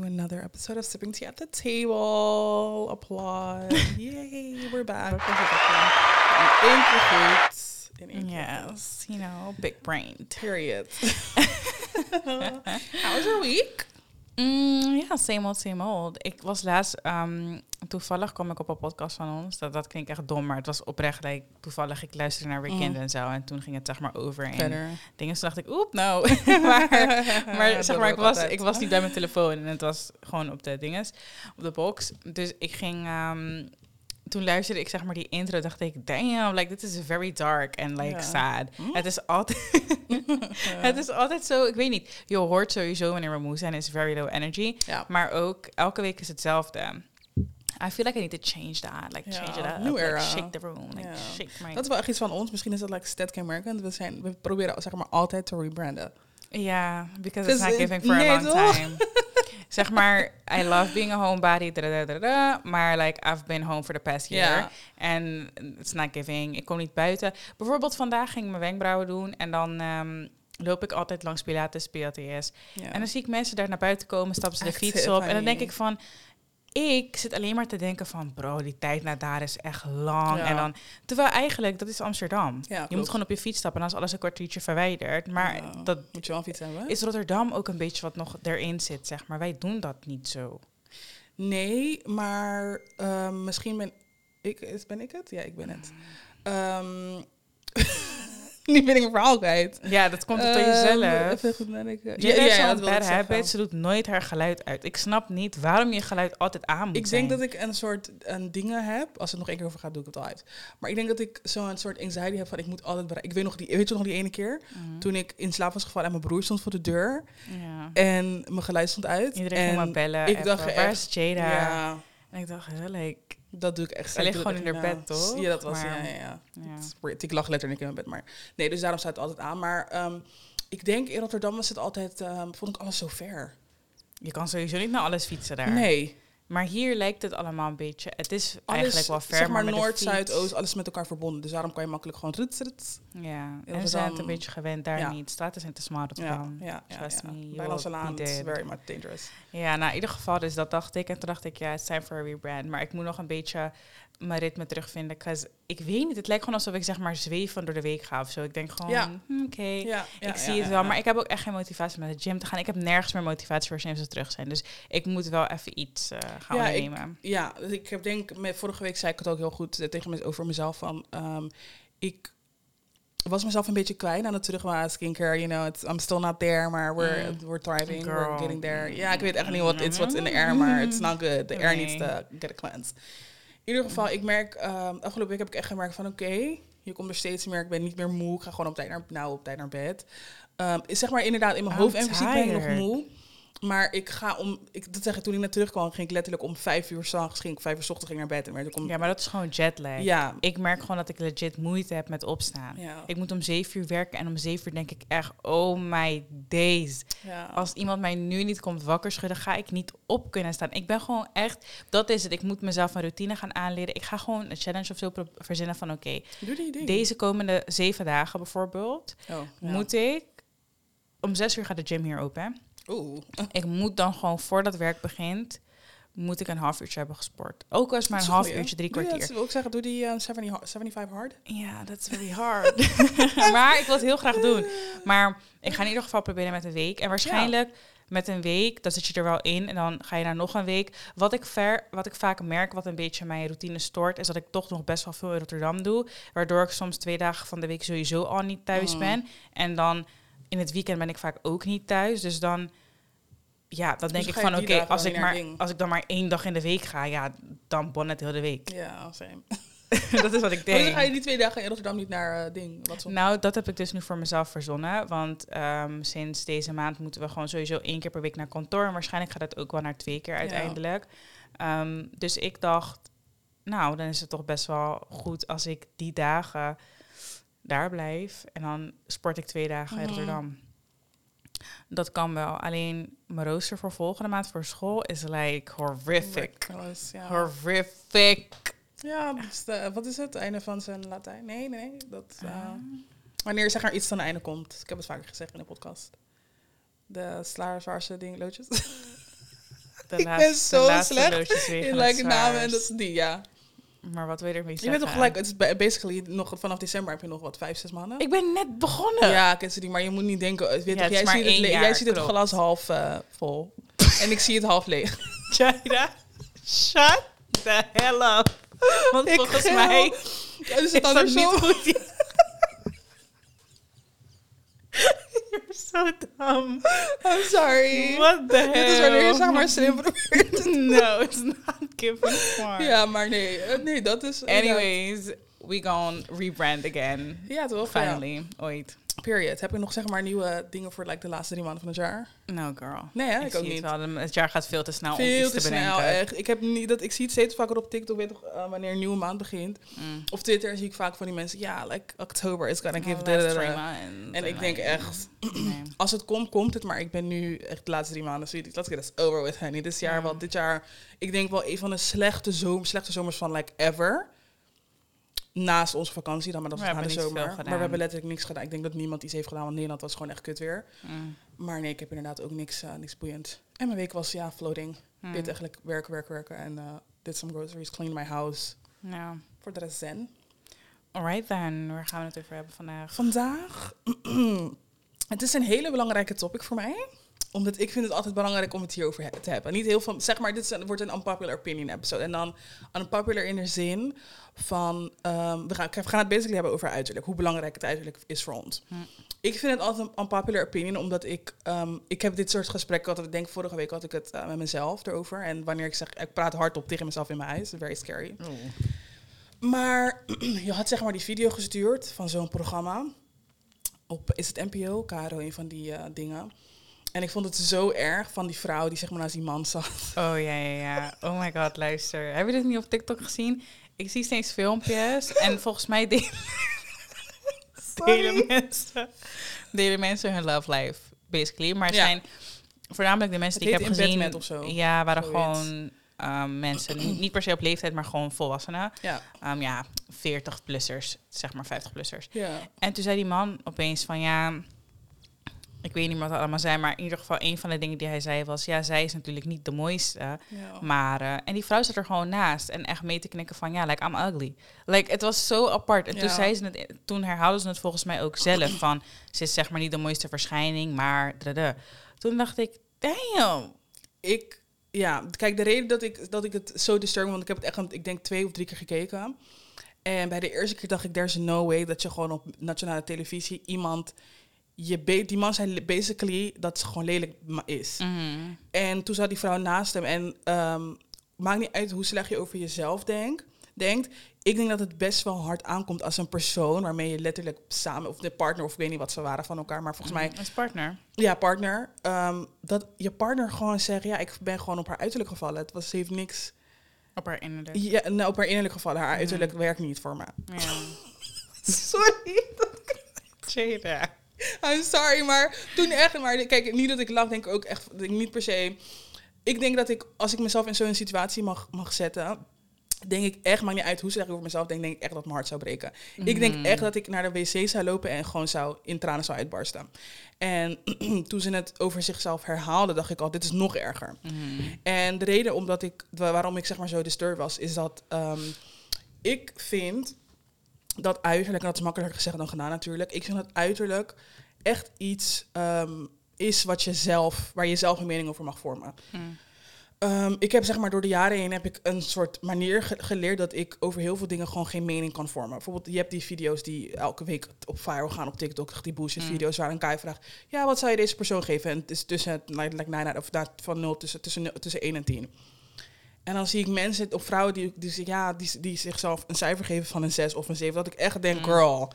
to another episode of Sipping Tea at the Table. Applause. Yay, we're back. In één keer. In één keer goed. Yes, you know, big brain. Period. How was your week? Mm, ja, same old, same old. Ik was laatst, ehm, toevallig kwam ik op een podcast van ons. Dat, dat klinkt echt dom, maar het was oprecht. Like, toevallig, ik luisterde naar Weekend Mm. en zo. En toen ging het zeg maar over Verder. dingen. Toen dacht ik, oep, nou. maar maar zeg maar, ik was, altijd. ik was niet bij mijn telefoon. En het was gewoon op de dinges, op de box. Dus ik ging... ehm, toen luisterde ik zeg maar die intro, dacht ik, damn, like this is very dark and like Ja. sad. Hm? Het is altijd, het is altijd zo, ik weet niet. Je hoort sowieso wanneer we moe zijn, is very low energy. Ja. Maar ook elke week is hetzelfde. I feel like I need to change that, like Ja, change it up, new like era. shake the room, like Ja. shake my. Dat is wel echt iets van ons. Misschien is dat like Stat American. We, zijn, we proberen zeg maar altijd te rebranden. Ja, because it's not giving for nee, a long toch? time. zeg maar, I love being a homebody, maar like I've been home for the past year. En it's not giving. Ik kom niet buiten. Bijvoorbeeld vandaag ging ik mijn wenkbrauwen doen en dan ehm, loop ik altijd langs Pilates, PLTS. Ja. En dan zie ik mensen daar naar buiten komen, stappen ze de Echt fiets op. En dan denk ik van, ik zit alleen maar te denken van, bro, die tijd naar daar is echt lang. Ja. En dan, terwijl eigenlijk, dat is Amsterdam. Ja, je moet gewoon op je fiets stappen en dan is alles een kwartiertje verwijderd. Maar Ja. dat Moet je wel fiets hebben? is Rotterdam ook een beetje wat nog erin zit, zeg maar. Wij doen dat niet zo. Nee, maar ehm, misschien ben ik, is, ben ik het? Ja, ik ben het. Ehm nu ben ik mijn verhaal kwijt. Ja, dat komt door Ehm, jezelf. Even goed nadenken. Ja, ja, ja, dat wilde ik bad habit. Ze doet nooit haar geluid uit. Ik snap niet waarom je geluid altijd aan moet Ik zijn. denk dat ik een soort een dingen heb. Als het nog één keer over gaat, doe ik het al uit. Maar ik denk dat ik zo'n soort anxiety heb van ik moet altijd bereiken. Ik weet nog die, weet je nog die ene keer Mhm. toen ik in slaap was gevallen en mijn broer stond voor de deur Ja. en mijn geluid stond uit. Iedereen en ging maar bellen. ik dacht waar is Jada? Ja, En ik dacht, like, dat doe ik echt. Ze ligt gewoon in haar bed, toch? Ja, dat was Maar- ja, ja, ja. Ik lag letterlijk in mijn bed, maar nee, dus daarom staat het altijd aan. Maar ehm, ik denk in Rotterdam was het altijd, ehm, vond ik alles zo ver. je kan sowieso niet naar alles fietsen daar. Nee, Maar hier lijkt het allemaal een beetje. Het is alles, eigenlijk wel ver, zeg maar, noord, zuid, oost, alles is met elkaar verbonden. Dus daarom kan je makkelijk gewoon ruts, ruts. Ja, en we zijn het een beetje gewend daar Ja. niet. Straten zijn te smal Ja, ja, ja. Trust ja. me, Bijlandse Laan is very much dangerous. Ja, nou in ieder geval, dus dat dacht ik. En toen dacht ik, ja, it's time for a rebrand. Maar ik moet nog een beetje mijn ritme terugvinden. Ik weet niet, het lijkt gewoon alsof ik zeg maar zweven door de week ga of zo. Ik denk gewoon, Ja. hm, oké, Ja, ja, ik zie het wel. Maar ik heb ook echt geen motivatie om naar de gym te gaan. Ik heb nergens meer motivatie voor sinds ze terug zijn. Dus ik moet wel even iets eh, gaan ik- ondernemen. Ja, dus ik heb denk, met, vorige week zei ik het ook heel goed eh, tegen me over mezelf van, ehm, ik was mezelf een beetje kwijt aan het terug skincare, you know, it's, I'm still not there, maar we're, Mm. we're thriving, Girl. we're getting there. Ja, ik weet echt niet wat it's what's in the air, maar it's not good. The air needs Nee. to get a cleanse. In ieder geval, ik merk, ehm afgelopen week heb ik echt gemerkt van, oké, je komt er steeds meer, ik ben niet meer moe, ik ga gewoon op tijd naar, nou, op tijd naar bed. Is zeg maar inderdaad, in mijn I'm hoofd en fysiek ben ik nog moe. Maar ik ga om, ik, dat zeg ik, toen ik net terugkwam, ging ik letterlijk om vijf uur s'nachts, ging ik vijf uur 's ochtends ging naar bed. En werd ik om, Ja, maar dat is gewoon jetlag. ja, Ik merk gewoon dat ik legit moeite heb met opstaan. ja, Ik moet om zeven uur werken en om zeven uur denk ik echt, oh my days. ja. Als iemand mij nu niet komt wakker schudden, ga ik niet op kunnen staan. Ik ben gewoon echt, dat is het. Ik moet mezelf een routine gaan aanleren. Ik ga gewoon een challenge of zo verzinnen van, oké, Doe die ding. deze komende zeven dagen bijvoorbeeld, Oh, ja. moet ik, om zes uur gaat de gym hier open. Oeh. Ik moet dan gewoon, voordat werk begint, moet ik een half uurtje hebben gesport. Ook al is het maar een half uurtje, drie kwartier. dat? wil ik zeggen, doe die eh, 70 ha- 75 hard. Ja, dat is very hard. maar ik wil het heel graag doen. Maar ik ga in ieder geval proberen met een week. En waarschijnlijk met een week, dan zit je er wel in. En dan ga je naar nog een week. Wat ik, ver, wat ik vaak merk, wat een beetje mijn routine stoort... is dat ik toch nog best wel veel in Rotterdam doe. Waardoor ik soms twee dagen van de week sowieso al niet thuis Mm. ben. En dan in het weekend ben ik vaak ook niet thuis. Dus dan... Ja, dan denk dan ik van oké, als ik, maar, ding. als ik dan maar één dag in de week ga, ja, dan bon het heel de week. Ja, same. dat is wat ik Maar dan denk. ga je die twee dagen in Rotterdam niet naar eh, ding. Wat. Nou, dat heb ik dus nu voor mezelf verzonnen. Want ehm, sinds deze maand moeten we gewoon sowieso één keer per week naar kantoor. En waarschijnlijk gaat het ook wel naar twee keer uiteindelijk. Ehm, dus ik dacht, nou, dan is het toch best wel goed als ik die dagen daar blijf. En dan sport ik twee dagen in Mhm. Rotterdam. Dat kan wel. Alleen mijn rooster voor volgende maand voor school is like horrific. Ja. Horrific. Ja, de- wat is het? Einde van zijn Latijn? Nee, nee, nee. Dat, eh, Ah. wanneer zeg maar iets ten einde komt. Ik heb het vaker gezegd in de podcast. De slagerswarse ding, loodjes. De ik laatste, ben zo slecht in het like, namen en dat is die, ja. Maar wat wil je ermee Je zeggen? bent toch gelijk, het is ba- basically nog vanaf december heb je nog wat, vijf, zes maanden? Ik ben net begonnen. Ja, ken ze die, maar je moet niet denken, weet Ja, toch, het is jij, ziet het, jaar, jij ziet het klopt. glas half eh, vol. en ik zie het half leeg. Jaida, shut the hell up. Want Ik volgens mij Ja, is is het dat andersom? niet goed. So dumb. I'm sorry. What the hell? Dit is wanneer je zeg maar slim probeert. No, it's not giving far. Ja, maar nee, nee, dat is... Anyways, we gonna rebrand again. Ja, toch? Finally, ooit. Period. Heb je nog zeg maar nieuwe dingen voor like, de laatste drie maanden van het jaar? No, girl. Nee, hè? ik, Ik, ook het niet. de- Het jaar gaat veel te snel om Veel iets te te snel, echt. Ik, heb niet, dat, ik zie het steeds vaker op TikTok, weet toch, eh, wanneer een nieuwe maand begint. Mm. Op Twitter zie ik vaak van die mensen, ja, like, oktober is gonna give... Months. En ik denk echt, nee. als het komt, komt het. Maar ik ben nu echt de laatste drie maanden zoiets. Let's get this over with, honey. Dit jaar Ja. wel, dit jaar, ik denk wel een van de slechte, zomer, slechte zomers van like ever. Naast onze vakantie dan, maar dat We was na de zomer. Maar we hebben letterlijk niks gedaan. Ik denk dat niemand iets heeft gedaan, want Nederland was gewoon echt kut weer. Mm. Maar nee, ik heb inderdaad ook niks, eh, niks boeiend. En mijn week was, ja, floating. Mm. Dit eigenlijk werken, werken, werken. En eh did some groceries, clean my house. Ja. Voor de rest zen. Alright then, waar gaan we het over hebben vandaag? Vandaag. het is een hele belangrijke topic voor mij. Omdat ik vind het altijd belangrijk om het hierover he- te hebben. Niet heel veel, zeg maar, dit is een- wordt een unpopular opinion episode. En dan unpopular in de zin van, ehm, we, gaan, we gaan het basically hebben over uiterlijk. Hoe belangrijk het uiterlijk is voor ons. Hm. Ik vind het altijd een unpopular opinion, omdat ik, ehm, ik heb dit soort gesprekken gehad. Ik denk vorige week had ik het eh, met mezelf erover. En wanneer ik zeg, ik praat hardop tegen mezelf in mijn huis. Very scary. Maar je had zeg maar die video gestuurd van zo'n programma. Op, is het NPO, Caro, een van die eh, dingen. En ik vond het zo erg van die vrouw die zeg maar naast die man zat. Oh ja, ja, ja. Oh my god, luister. Heb je dit niet op TikTok gezien? Ik zie steeds filmpjes en volgens mij delen, delen, mensen, delen mensen hun love life, basically. Maar Ja. zijn voornamelijk de mensen Het die ik heb gezien. Met of zo. Ja, waren Zoiets. gewoon ehm, mensen, niet, per se op leeftijd, maar gewoon volwassenen. Ja. Ehm, ja, 40-plussers, zeg maar 50-plussers. ja. En toen zei die man opeens van ja, ik weet niet wat het allemaal zijn, maar in ieder geval een van de dingen die hij zei was, ja, zij is natuurlijk niet de mooiste, ja. maar eh, en die vrouw zat er gewoon naast en echt mee te knikken van ja, like I'm ugly. Like het was zo apart. En toen zei ze het, toen herhaalden ze het volgens mij ook zelf van ze is zeg maar niet de mooiste verschijning, maar drada. Toen dacht ik, damn. Ik, ja, kijk, de reden dat ik, dat ik het zo disturbing, want ik heb het echt, ik denk twee of drie keer gekeken. En bij de eerste keer dacht ik, there's no way dat je gewoon op nationale televisie iemand, je be- die man zei basically dat ze gewoon lelijk is. Mhm. En toen zat die vrouw naast hem. En ehm, maakt niet uit hoe slecht je over jezelf denk, denkt. Ik denk dat het best wel hard aankomt als een persoon waarmee je letterlijk samen, of de partner, of ik weet niet wat ze waren van elkaar, maar volgens mij, Als partner. ja, partner. ehm, dat je partner gewoon zegt, ja, ik ben gewoon op haar uiterlijk gevallen. Het was, ze heeft niks, Op haar innerlijk. ja, nou, op haar innerlijk gevallen. Haar uiterlijk werkt niet voor me. Ja. Sorry. Jada. I'm sorry, maar toen echt, maar kijk, niet dat ik lach, denk ik ook echt, niet per se. Ik denk dat ik, als ik mezelf in zo'n situatie mag, mag zetten, denk ik echt, maakt niet uit hoe slecht ik over mezelf denk, denk ik echt dat mijn hart zou breken. Ik denk echt dat ik naar de wc zou lopen en gewoon zou in tranen zou uitbarsten. En toen ze het over zichzelf herhaalde, dacht ik al, dit is nog erger. Mhm. En de reden omdat ik, wa- waarom ik zeg maar zo disturbed was, is dat ehm, ik vind dat uiterlijk, en dat is makkelijker gezegd dan gedaan natuurlijk, ik vind dat uiterlijk echt iets ehm, is wat je zelf, waar je zelf een mening over mag vormen. Mm. Ehm, ik heb zeg maar door de jaren heen heb ik een soort manier ge- geleerd dat ik over heel veel dingen gewoon geen mening kan vormen. Bijvoorbeeld, je hebt die video's die elke week op viral gaan op TikTok, die bullshit video's waar een guy vraagt, ja, wat zou je deze persoon geven? En het is tussen, het, like, like, nine of that, van 0 tussen, tussen, tussen 1 en 10. En dan zie ik mensen, of vrouwen die, die, zich- ja, die, die zichzelf een cijfer geven van een 6 of een 7. Dat ik echt denk, girl,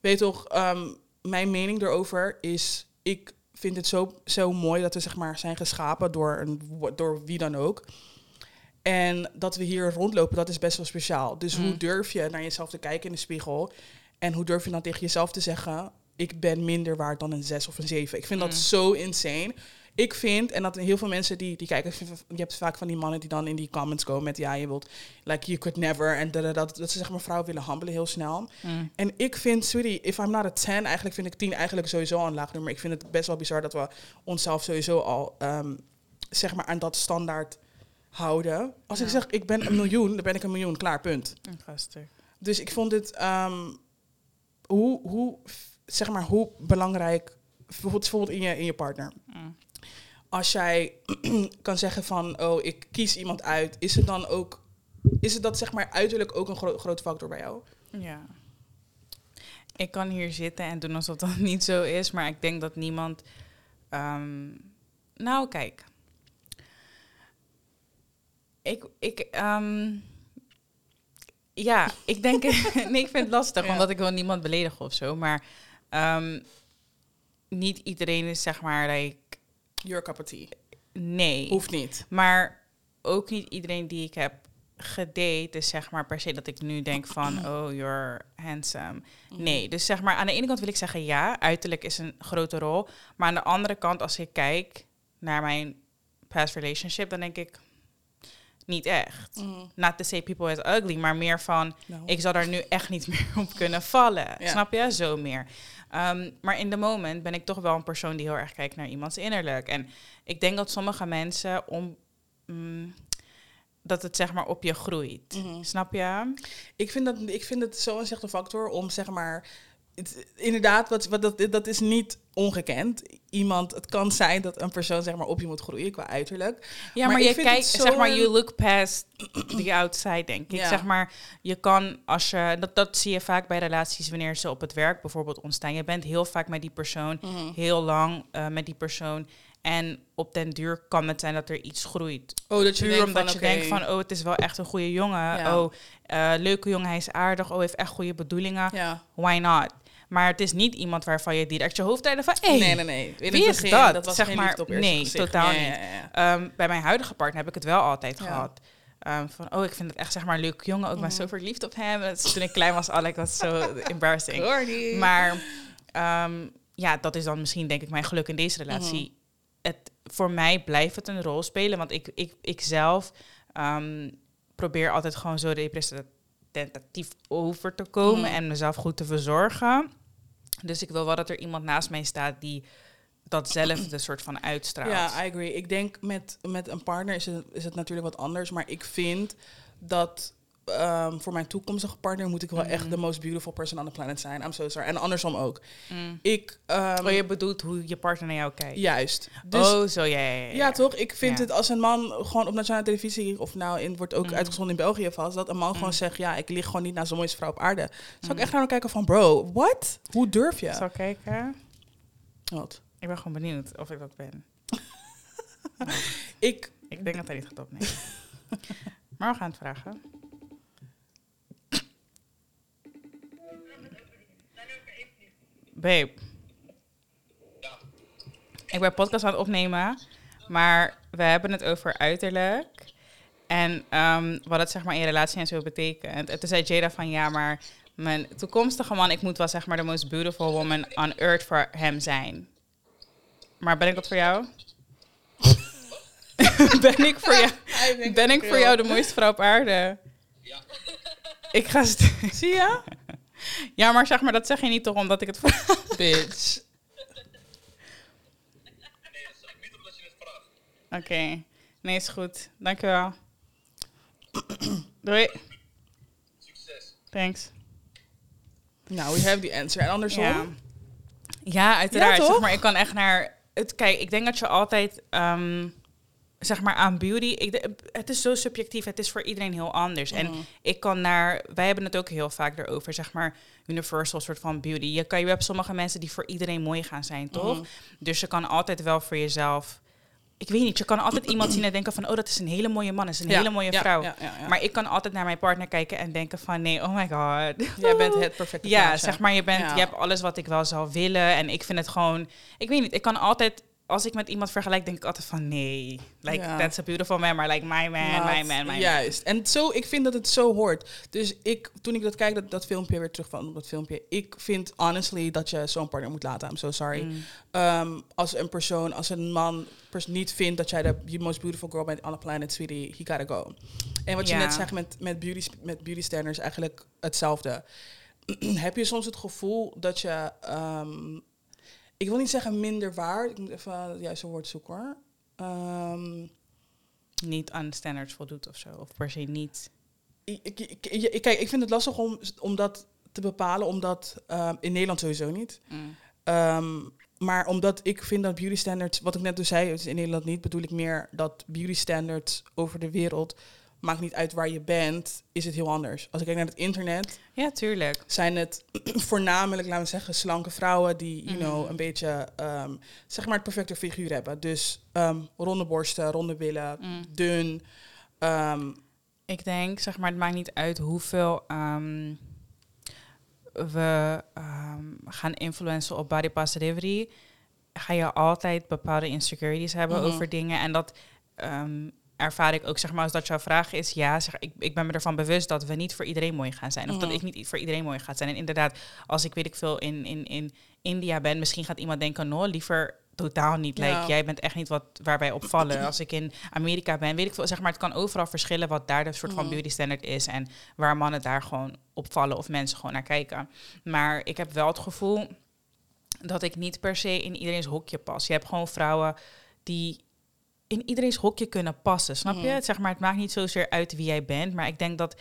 weet toch, ehm, mijn mening erover is, ik vind het zo, zo mooi dat we zeg maar zijn geschapen door, een, door wie dan ook. En dat we hier rondlopen, dat is best wel speciaal. Dus hoe durf je naar jezelf te kijken in de spiegel? En hoe durf je dan tegen jezelf te zeggen, ik ben minder waard dan een 6 of een 7? Ik vind dat zo insane. Ik vind, en dat heel veel mensen die, die kijken, je hebt vaak van die mannen die dan in die comments komen met, ja, je wilt, like, you could never, en dat, dat, dat, ze zeg maar vrouwen willen handelen heel snel. Mm. En ik vind, sweetie, if I'm not a 10, eigenlijk vind ik 10 eigenlijk sowieso al een laag nummer. Ik vind het best wel bizar dat we onszelf sowieso al ehm, zeg maar aan dat standaard houden. Als ik zeg ik ben een miljoen, dan ben ik een miljoen, klaar, punt. Gasten. Dus ik vond het, ehm, hoe, hoe, zeg maar, hoe belangrijk, bijvoorbeeld, bijvoorbeeld in, je, in je partner. Als jij kan zeggen van, oh, ik kies iemand uit, is het dan ook, is het dat zeg maar uiterlijk ook een gro- grote factor bij jou? Ja. Ik kan hier zitten en doen alsof dat niet zo is, maar ik denk dat niemand. ehm, nou, kijk. Ik, ik, ehm, ja, ik denk. nee, ik vind het lastig, Ja. omdat ik wil niemand beledigen of zo, maar ehm, niet iedereen is zeg maar, like, Your cup of tea. nee. Hoeft niet. Maar ook niet iedereen die ik heb gedate is zeg maar per se dat ik nu denk van, oh, you're handsome. Nee, dus zeg maar aan de ene kant wil ik zeggen ja, uiterlijk is een grote rol. Maar aan de andere kant, als ik kijk naar mijn past relationship, dan denk ik niet echt. Mm. Not to say people is ugly, maar meer van, Nou. ik zou daar nu echt niet meer op kunnen vallen. Snap je? Zo meer. Ehm, maar in de moment ben ik toch wel een persoon die heel erg kijkt naar iemands innerlijk. En ik denk dat sommige mensen om. mm, dat het zeg maar op je groeit. Mhm. Snap je? Ik vind, dat, ik vind het zo'n slechte factor om zeg maar. Het, inderdaad, wat, wat, dat, dat is niet ongekend. Iemand, het kan zijn dat een persoon zeg maar op je moet groeien qua uiterlijk. Ja, Maar je kijkt, zeg maar, you look past the outside, denk ik. Ja. Zeg maar, je kan als je, dat, dat zie je vaak bij relaties wanneer ze op het werk bijvoorbeeld ontstaan. Je bent heel vaak met die persoon, heel lang eh, met die persoon. En op den duur kan het zijn dat er iets groeit. Oh, dat je Puur denkt omdat van, je denkt van, oh, het is wel echt een goede jongen. Ja. Oh, eh, leuke jongen, hij is aardig. Oh, heeft echt goede bedoelingen. Ja. Why not? Maar het is niet iemand waarvan je direct je hoofd tijden van, hey, Nee, nee, nee. In wie het is begin, dat? Dat was Zeg geen maar, op nee, gezicht. totaal Ja, niet. ja. Ehm, bij mijn huidige partner heb ik het wel altijd gehad. Ehm, van, oh, ik vind het echt zeg maar een leuke jongen. Ik ben Mhm. zo verliefd op hem. Dat toen ik klein was, al, ik was zo embarrassing. Gordy. Maar ehm, ja, dat is dan misschien denk ik mijn geluk in deze relatie. Mhm. Het, voor mij blijft het een rol spelen, want ik, ik, ik zelf probeer altijd gewoon zo representatief over te komen Mhm. en mezelf goed te verzorgen. Dus ik wil wel dat er iemand naast mij staat die datzelfde soort van uitstraalt. Ja, I agree. Ik denk met, met een partner is het, is het natuurlijk wat anders. Maar ik vind dat ehm, voor mijn toekomstige partner moet ik wel echt Mhm. the most beautiful person on the planet zijn. I'm so sorry. En andersom ook. Mm. Ik, ehm, Oh, je bedoelt hoe je partner naar jou kijkt. juist. Dus oh, zo, ja, ja, ja. ja, toch? Ik vind Ja. het als een man gewoon op nationale televisie, of nou, in, wordt ook Mhm. uitgezonden in België vast, dat een man gewoon Mm. zegt, ja, ik lig gewoon niet naar zo'n mooiste vrouw op aarde. Zou ik echt naar hem kijken van, bro, what? Hoe durf je? Zal ik kijken? Wat? Ik ben gewoon benieuwd of ik dat ben. Ik, Ik denk dat hij niet gaat opnemen. maar we gaan het vragen. Babe. Ik ben podcast aan het opnemen, maar we hebben het over uiterlijk. En ehm, wat het zeg maar in relatie en zo betekent. En toen zei Jada van ja, maar mijn toekomstige man, ik moet wel zeg maar de most beautiful woman on earth voor hem zijn. Maar ben ik dat voor jou? ben ik voor jou? Ben ik voor jou de mooiste vrouw op aarde? Ja. Ik ga... Zie je? Ja, maar zeg maar, dat zeg je niet toch omdat ik het vraag? Bitch. Nee, dat zeg ik niet omdat je het vraagt. Oké. Nee, is goed. Dankjewel. Doei. Succes. Thanks. Nou, we have the answer. En andersom? Ja, ja uiteraard. Ja, zeg maar, ik kan echt naar... Het, kijk, ik denk dat je altijd... ehm, zeg maar aan beauty... Ik, het is zo subjectief. Het is voor iedereen heel anders. Mhm. En ik kan naar... Wij hebben het ook heel vaak erover, zeg maar... Universal soort van beauty. Je, kan, je hebt sommige mensen die voor iedereen mooi gaan zijn, toch? Mhm. Dus je kan altijd wel voor jezelf... Ik weet niet, je kan altijd iemand zien en denken van... Oh, dat is een hele mooie man, dat is een Ja, hele mooie ja, vrouw. ja. Maar ik kan altijd naar mijn partner kijken en denken van... Nee, oh my god. Jij bent het perfecte Ja, plaatje. zeg maar, je, bent, je hebt alles wat ik wel zou willen. En ik vind het gewoon... Ik weet niet, ik kan altijd... Als ik met iemand vergelijk, denk ik altijd van... Nee, like, Ja. that's a beautiful man. Maar like, my man, my man, my man. Juist. En zo, ik vind dat het zo hoort. Dus ik, toen ik dat kijk, dat, dat filmpje weer terug van dat filmpje. Ik vind honestly dat je zo'n partner moet laten. I'm so sorry. Mm. Ehm, als een persoon, als een man pers- niet vindt dat jij de most beautiful girl bent on the planet, sweetie, he gotta go. En wat je net zegt met, met, beauty, met beauty standards, eigenlijk hetzelfde. Heb je soms het gevoel dat je, ehm, ik wil niet zeggen minder waard, ik moet even het juiste woord zoeken hoor. Ehm, Niet aan de standards voldoet of zo. Of per se niet. ik, ik, kijk, ik vind het lastig om, om dat te bepalen, omdat ehm, in Nederland sowieso niet. Mm. Ehm, maar omdat ik vind dat beauty standards, wat ik net dus zei, het is in Nederland niet, bedoel ik meer dat beauty standards over de wereld, maakt niet uit waar je bent, is het heel anders. Als ik kijk naar het internet, Ja, tuurlijk. zijn het voornamelijk, laten we zeggen, slanke vrouwen die, you Mhm. know, een beetje, ehm, zeg maar, het perfecte figuur hebben. Dus ehm, ronde borsten, ronde billen, Mm. dun. ehm, Ik denk, zeg maar, het maakt niet uit hoeveel we gaan influencen op body positivity. Ga je altijd bepaalde insecurities hebben Mhm. over dingen. En dat ervaar ik ook, zeg maar, als dat jouw vraag is. Ja, zeg, ik, ik ben me ervan bewust dat we niet voor iedereen mooi gaan zijn. Of dat Mhm. ik niet voor iedereen mooi ga zijn. En inderdaad, als ik weet ik veel in, in, in India ben, misschien gaat iemand denken, no, liever totaal niet. Ja. Like, jij bent echt niet wat waar wij opvallen. Als ik in Amerika ben, weet ik veel, zeg maar, het kan overal verschillen wat daar de soort van Mhm. beauty standard is en waar mannen daar gewoon opvallen of mensen gewoon naar kijken. Maar ik heb wel het gevoel dat ik niet per se in iedereen's hokje pas. Je hebt gewoon vrouwen die in iedereen's hokje kunnen passen, snap je? Mhm. Zeg maar, het maakt niet zozeer uit wie jij bent, maar ik denk dat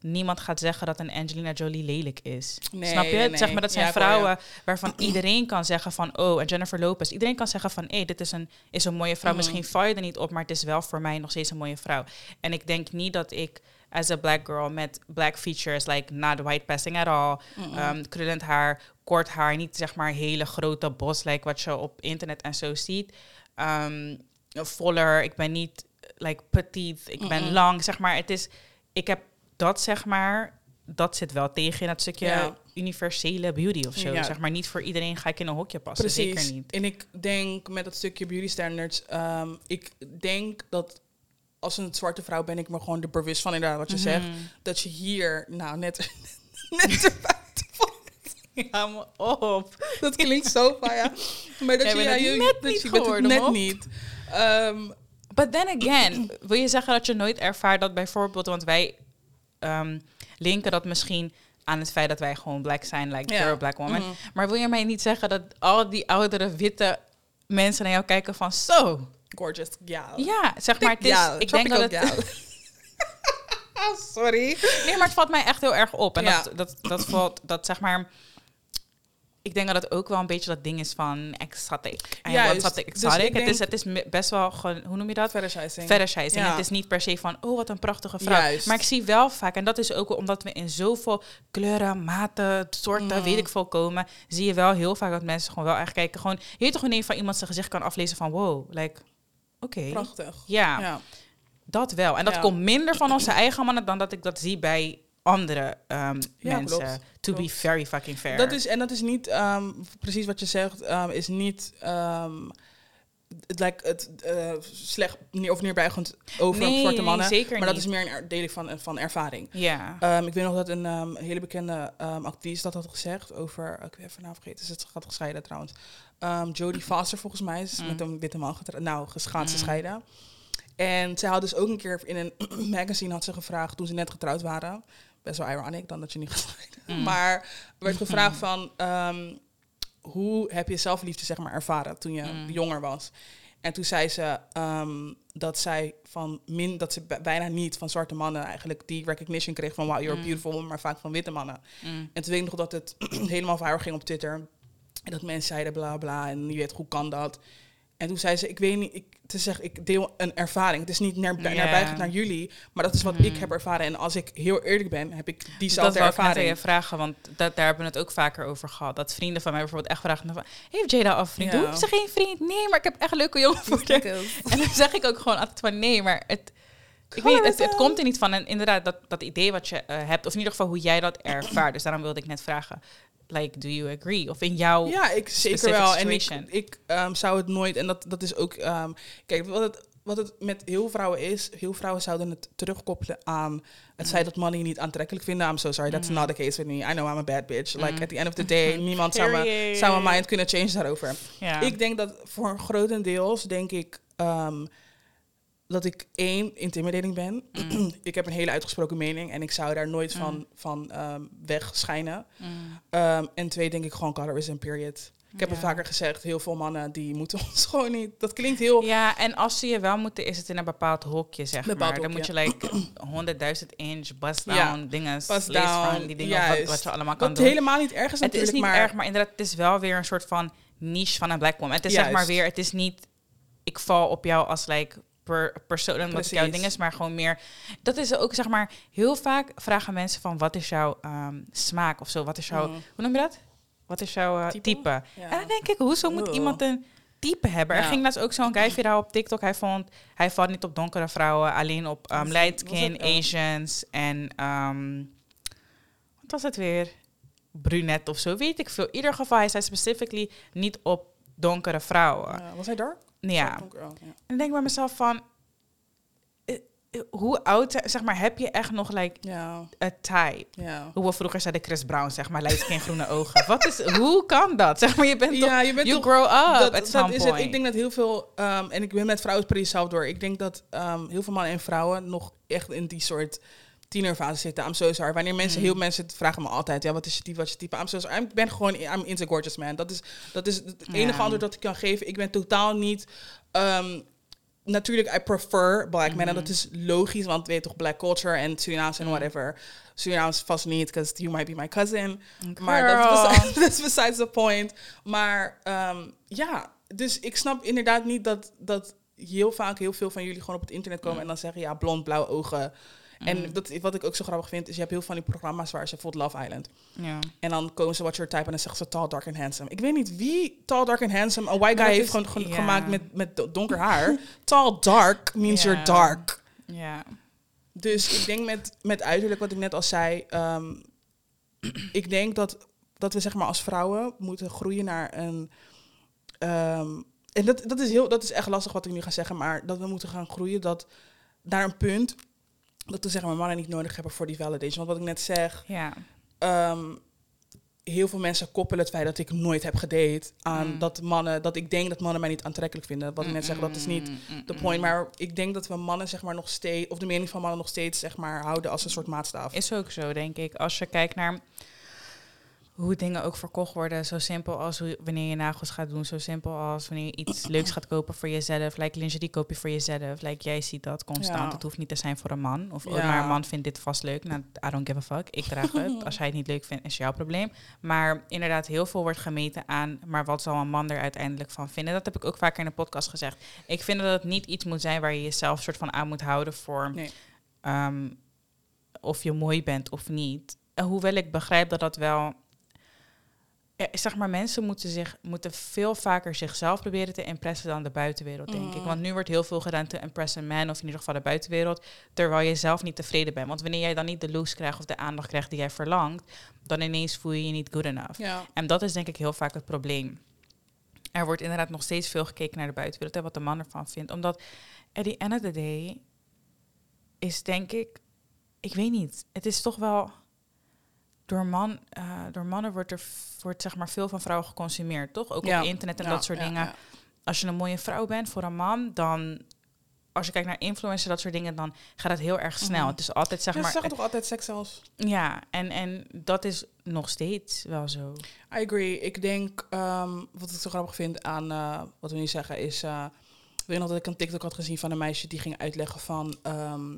niemand gaat zeggen dat een Angelina Jolie lelijk is. Nee, snap je? nee, Zeg maar, dat zijn Ja, vrouwen waarvan iedereen kan zeggen van, oh, en Jennifer Lopez. Iedereen kan zeggen van, hé, dit is een, is een mooie vrouw. Mhm. Misschien val je er niet op, maar het is wel voor mij nog steeds een mooie vrouw. En ik denk niet dat ik, as a black girl met black features, like not white passing at all, Mhm. ehm, krullend haar, kort haar, niet zeg maar hele grote bos, like wat je op internet en zo ziet. Ehm, voller, ik ben niet like petit, ik ben lang, zeg maar. Het is, ik heb dat zeg maar, dat zit wel tegen in dat stukje Ja. universele beauty of zo. Ja. Zeg maar niet voor iedereen ga ik in een hokje passen, Precies. zeker niet. En ik denk met dat stukje beauty standards, ehm, ik denk dat als een zwarte vrouw ben ik me gewoon er bewust van inderdaad wat je zegt. Mhm. Dat je hier, nou net, net. Ja, me op. Dat klinkt zo van ja. Maar dat Jij je, ja, je, net dat niet je bent het geworden, net niet. Ehm, But then again, wil je zeggen dat je nooit ervaart dat bijvoorbeeld, want wij ehm, linken dat misschien aan het feit dat wij gewoon black zijn, like Ja. you're a black woman. mhm. Maar wil je mij niet zeggen dat al die oudere witte mensen naar jou kijken van zo? Gorgeous, ja. Ja, zeg maar, het is, Ja, ik denk dat het. Sorry. nee, maar het valt mij echt heel erg op. En Ja. dat, dat, dat valt, dat zeg maar, ik denk dat het ook wel een beetje dat ding is van exotic. En Juist. wat exotic, Dus exotic. ik het, is, het is best wel, gewoon, hoe noem je dat? Fetishizing. Fetishizing. Ja. Het is niet per se van, oh, wat een prachtige vrouw. Juist. Maar ik zie wel vaak, en dat is ook omdat we in zoveel kleuren, maten, soorten, Mhm. weet ik veel komen, zie je wel heel vaak dat mensen gewoon wel echt kijken. Gewoon, je weet toch wanneer je van iemand zijn gezicht kan aflezen van, wow, like, oké. Prachtig. Ja, Ja. dat wel. En dat Ja. komt minder van onze eigen mannen dan dat ik dat zie bij andere ehm, Ja, mensen. klopt. To be very fucking fair. Dat is, en dat is niet, ehm, precies wat je zegt, ehm, is niet het lijkt het eh, slecht neer, of neerbijgend over Nee, zwarte mannen. zeker maar dat niet. is meer een deling van, van ervaring. Ja. Ik weet nog dat een hele bekende ehm, actrice dat had gezegd over, ik weet even naam vergeten, ze gaat gescheiden trouwens. Jodie Foster volgens mij is Mm. met een witte man getra- nou, ze Mm. scheiden. En zij had dus ook een keer in een magazine had ze gevraagd toen ze net getrouwd waren. Best wel ironic dan dat je niet gescheiden. Mm. Maar er werd gevraagd van ehm, hoe heb je zelfliefde zeg maar ervaren toen je Mm. jonger was? En toen zei ze ehm, dat zij van min dat ze bijna niet van zwarte mannen eigenlijk die recognition kreeg van wow you're Mm. beautiful maar vaak van witte mannen. Mm. En toen weet ik nog dat het helemaal viral ging op Twitter. En dat mensen zeiden bla bla. En je weet, hoe kan dat? En toen zei ze, ik weet niet, ik, te zeggen, ik deel een ervaring. Het is niet naar, Ja. naarbijgend naar jullie, maar dat is wat ik heb ervaren. En als ik heel eerlijk ben, heb ik Dat diezelfde wil ik net aan je ervaring. vragen, want dat, daar hebben we het ook vaker over gehad. Dat vrienden van mij bijvoorbeeld echt vragen van... Heeft Jada al vriend? Ja. Doe ik ze geen vriend? Nee, maar ik heb echt een leuke jongen voor je. En dan zeg ik ook gewoon altijd van nee, maar het... Ik weet, het, het komt er niet van. En inderdaad, dat, dat idee wat je eh, hebt, of in ieder geval hoe jij dat ervaart. Dus daarom wilde ik net vragen, like, do you agree? Of in jouw... Ja, ik zeker wel. En ik, ik ehm, zou het nooit, en dat, dat is ook, ehm, kijk, wat het, wat het met heel vrouwen is, heel vrouwen zouden het terugkoppelen aan het feit dat mannen je niet aantrekkelijk vinden. I'm so sorry, that's Mm. not the case with me. I know I'm a bad bitch. Like, Mm. at the end of the day, niemand zou, me, zou mijn mind kunnen change daarover. Ik denk dat voor grotendeels, denk ik, ehm, dat ik één, intimidating ben. Mm. ik heb een hele uitgesproken mening en ik zou daar nooit van, Mm. van ehm, wegschijnen. Mm. Ehm, en twee, denk ik gewoon colorism, period. Ik heb het Ja. vaker gezegd, heel veel mannen die moeten ons gewoon niet. Dat klinkt heel. Ja, en als ze je wel moeten, is het in een bepaald hokje, zeg Bepaald maar. Dan moet je like 100.000 inch, bust down, Ja, dingen, lace down, die dingen, wat, juist. wat je allemaal kan Wat doen. helemaal niet erg is het is niet maar erg, maar inderdaad, het is wel weer een soort van niche van een black woman. Het is zeg maar weer, het is niet, ik val op jou als like per persoon omdat ik jouw ding is, maar gewoon meer. Dat is ook zeg maar heel vaak vragen mensen van wat is jouw ehm, smaak of zo, wat is jouw, Mhm. hoe noem je dat? Wat is jouw eh, Type? type? Ja. En dan denk ik, hoezo moet iemand een type hebben? Er ging laatst ook zo'n guy viraal op TikTok. Hij vond, hij valt niet op donkere vrouwen, alleen op um, light oh. Asians en ehm, wat was het weer? Brunet of zo, weet ik veel. In ieder geval, hij zei specifically niet op donkere vrouwen. Ja, was hij dark? Ja. Ja. En denk bij mezelf van, eh, eh, hoe oud, zeg maar, heb je echt nog like a type? Hoe we vroeger zeiden Chris Brown, zeg maar, light skin, groene ogen. Wat is, hoe kan dat? Zeg maar, je bent toch Ja, je bent you toch- grow up dat, is het. Ik denk dat heel veel, ehm, en ik ben met vrouwen pretty zelf door. Ik denk dat ehm, heel veel mannen en vrouwen nog echt in die soort tienerfase zitten. I'm so sorry. Wanneer mensen, Mm. heel mensen vragen me altijd, ja, wat is je type, wat is je type? I'm so sorry. Ik ben gewoon, I'm into gorgeous man. Dat is, dat is het enige antwoord dat ik kan geven. Ik ben totaal niet, ehm, natuurlijk, I prefer black men. En dat is logisch, want weet toch, black culture en Surinaams en Mm. whatever. Surinaams vast niet, because you might be my cousin. Maar dat is, Girl. besides, dat is besides the point. Maar ehm, ja, dus ik snap inderdaad niet dat, dat heel vaak heel veel van jullie gewoon op het internet komen en dan zeggen ja, blond, blauwe ogen. En dat, wat ik ook zo grappig vind, is je hebt heel veel van die programma's waar ze bijvoorbeeld Love Island. Ja. En dan komen ze What's Your Type en dan zeggen ze Tall, Dark and Handsome. Ik weet niet wie Tall, Dark and Handsome, een white guy heeft gewoon ge- gemaakt met, met do- donker haar. Tall, dark means you're dark. ja. Dus ik denk met, met uiterlijk, wat ik net al zei, ehm, ik denk dat, dat we zeg maar als vrouwen moeten groeien naar een. ehm, en dat, dat, is heel, dat is echt lastig wat ik nu ga zeggen, maar dat we moeten gaan groeien dat, naar een punt dat we zeg maar mannen niet nodig hebben voor die validation. Want wat ik net zeg, Ja. ehm, heel veel mensen koppelen het feit dat ik nooit heb gedate aan Mm. dat mannen, dat ik denk dat mannen mij niet aantrekkelijk vinden. Wat ik net zeg, dat is niet de point. Maar ik denk dat we mannen zeg maar nog steeds, of de mening van mannen nog steeds zeg maar houden als een soort maatstaaf. Is ook zo, denk ik. Als je kijkt naar hoe dingen ook verkocht worden, zo simpel als hoe, wanneer je nagels gaat doen, zo simpel als wanneer je iets leuks gaat kopen voor jezelf, like lingerie koop je voor jezelf, like jij ziet dat constant. Ja. Het hoeft niet te zijn voor een man, of oh, maar een man vindt dit vast leuk. Nou, I don't give a fuck. Ik draag het. Als hij het niet leuk vindt, is jouw probleem. Maar inderdaad, heel veel wordt gemeten aan, maar wat zal een man er uiteindelijk van vinden? Dat heb ik ook vaker in de podcast gezegd. Ik vind dat het niet iets moet zijn waar je jezelf soort van aan moet houden voor Nee. ehm, of je mooi bent of niet. Hoewel ik begrijp dat dat wel. Ja, zeg maar, mensen moeten, zich, moeten veel vaker zichzelf proberen te impressen dan de buitenwereld, denk ik. Mm. Want nu wordt heel veel gedaan te impress een man, of in ieder geval de buitenwereld, terwijl je zelf niet tevreden bent. Want wanneer jij dan niet de looks krijgt of de aandacht krijgt die jij verlangt, dan ineens voel je je niet good enough. Ja. En dat is denk ik heel vaak het probleem. Er wordt inderdaad nog steeds veel gekeken naar de buitenwereld en wat de man ervan vindt. Omdat at the end of the day is denk ik, ik weet niet, het is toch wel door, man, eh, door mannen wordt er wordt zeg maar veel van vrouwen geconsumeerd, toch? Ook Ja. op internet en Ja, dat soort ja, dingen. Als je een mooie vrouw bent voor een man, dan als je kijkt naar influencers, dat soort dingen, dan gaat het heel erg snel. Mhm. Het is altijd zeg Ja, ze maar, zeggen toch altijd seks zelfs? ja, en, en dat is nog steeds wel zo. I agree. Ik denk, ehm, wat ik zo grappig vind aan eh, wat we nu zeggen is... eh, ik weet nog dat ik een TikTok had gezien van een meisje die ging uitleggen van... ehm,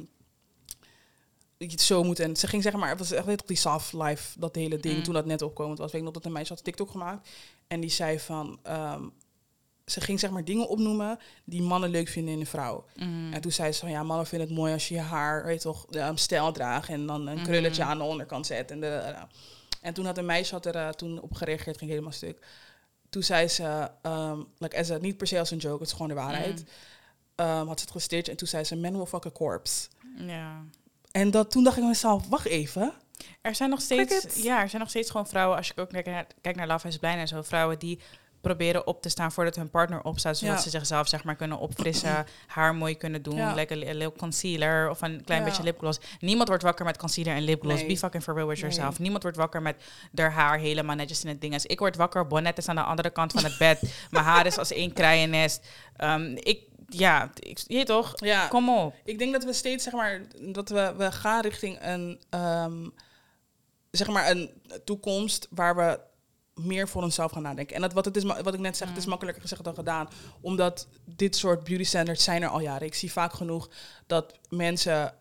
je het zo moet. En ze ging zeg maar, het was echt toch die soft life, dat hele ding, Mm. toen dat net opkomend was. Weet ik nog dat een meisje had TikTok gemaakt. En die zei van, ehm, ze ging zeg maar dingen opnoemen die mannen leuk vinden in een vrouw. Mm. En toen zei ze van, ja, mannen vinden het mooi als je je haar, weet je toch, um, stijl draagt en dan een krulletje Mhm. aan de onderkant zet. En, de, eh, en toen had een meisje had er eh, toen op gereageerd, ging helemaal stuk. Toen zei ze, um, like, as a, niet per se als een joke, het is gewoon de waarheid. Had ze het en toen zei ze, men will fuck a corpse. Ja. En dat, toen dacht ik mezelf, wacht even. Er zijn nog steeds, Cricket. ja, er zijn nog steeds gewoon vrouwen, als je ook kijkt naar, kijkt naar Love is Blind en zo, vrouwen die proberen op te staan voordat hun partner opstaat, zodat Ja. ze zichzelf zeg maar kunnen opfrissen, haar mooi kunnen doen, Ja. like een concealer of een klein Ja. beetje lipgloss. Niemand wordt wakker met concealer en lipgloss. Nee. Be fucking for real with Nee. yourself. Niemand wordt wakker met haar haar helemaal netjes in het ding. is. Ik word wakker, bonnet is aan de andere kant van het bed, mijn haar is als één kraaiennest. Ehm, ik, ja, ik, je toch? Ja, Kom op. ik denk dat we steeds, zeg maar, dat we, we gaan richting een, ehm, zeg maar, een toekomst waar we meer voor onszelf gaan nadenken. En dat, wat, het is, wat ik net zeg, het Mm. is makkelijker gezegd dan gedaan. Omdat dit soort beauty standards zijn er al jaren. Ik zie vaak genoeg dat mensen...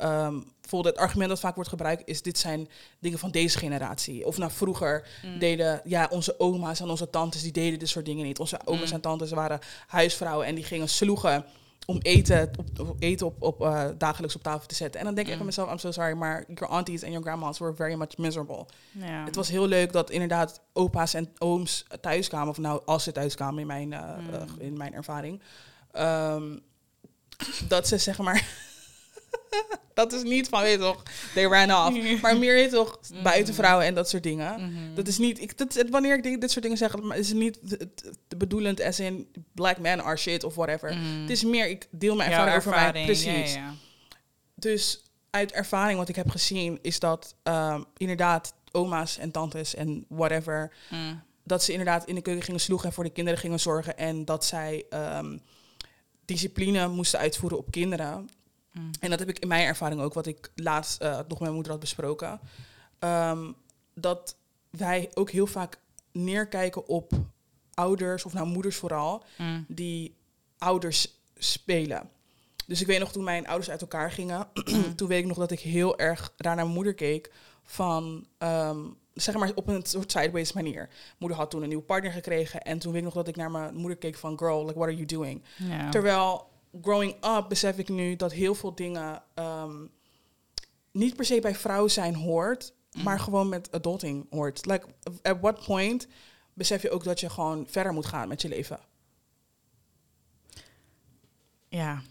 bijvoorbeeld het argument dat vaak wordt gebruikt... is dit zijn dingen van deze generatie. Of nou, vroeger Mm. deden... Ja, onze oma's en onze tantes, die deden dit soort dingen niet. Onze oma's Mm. en tantes waren huisvrouwen... en die gingen sloegen om eten op, eten op, op eh, dagelijks op tafel te zetten. En dan denk ik Mm. bij mezelf, I'm so sorry, maar your aunties en your grandmas were very much miserable. Het was heel leuk dat inderdaad opa's en ooms thuis kwamen. Of nou, als ze thuis kwamen in mijn, eh, Mm. eh, in mijn ervaring. Ehm, dat ze zeg maar... dat is niet van, weet toch, they ran off. Maar meer, weet toch, Mm. buitenvrouwen en dat soort dingen. Mhm. Dat is niet, ik, dat, wanneer ik dit, dit soort dingen zeg, is het niet het bedoelend as in black men are shit of whatever. Mhm. Het is meer, ik deel mijn ervaring over mij. Precies. ja, ja. Dus uit ervaring wat ik heb gezien, is dat ehm, inderdaad oma's en tantes en whatever, Mm. dat ze inderdaad in de keuken gingen sloegen en voor de kinderen gingen zorgen. En dat zij ehm, discipline moesten uitvoeren op kinderen. Mm. En dat heb ik in mijn ervaring ook, wat ik laatst eh, nog met mijn moeder had besproken. Ehm, dat wij ook heel vaak neerkijken op ouders, of nou moeders vooral, Mm. die ouders spelen. Dus ik weet nog toen mijn ouders uit elkaar gingen, toen weet ik nog dat ik heel erg daar naar mijn moeder keek van, ehm, zeg maar op een soort sideways manier. Moeder had toen een nieuwe partner gekregen en toen weet ik nog dat ik naar mijn moeder keek van, girl, like what are you doing? Terwijl growing up besef ik nu dat heel veel dingen ehm, niet per se bij vrouw zijn hoort, maar gewoon met adulting hoort. Like, at what point besef je ook dat je gewoon verder moet gaan met je leven? ja.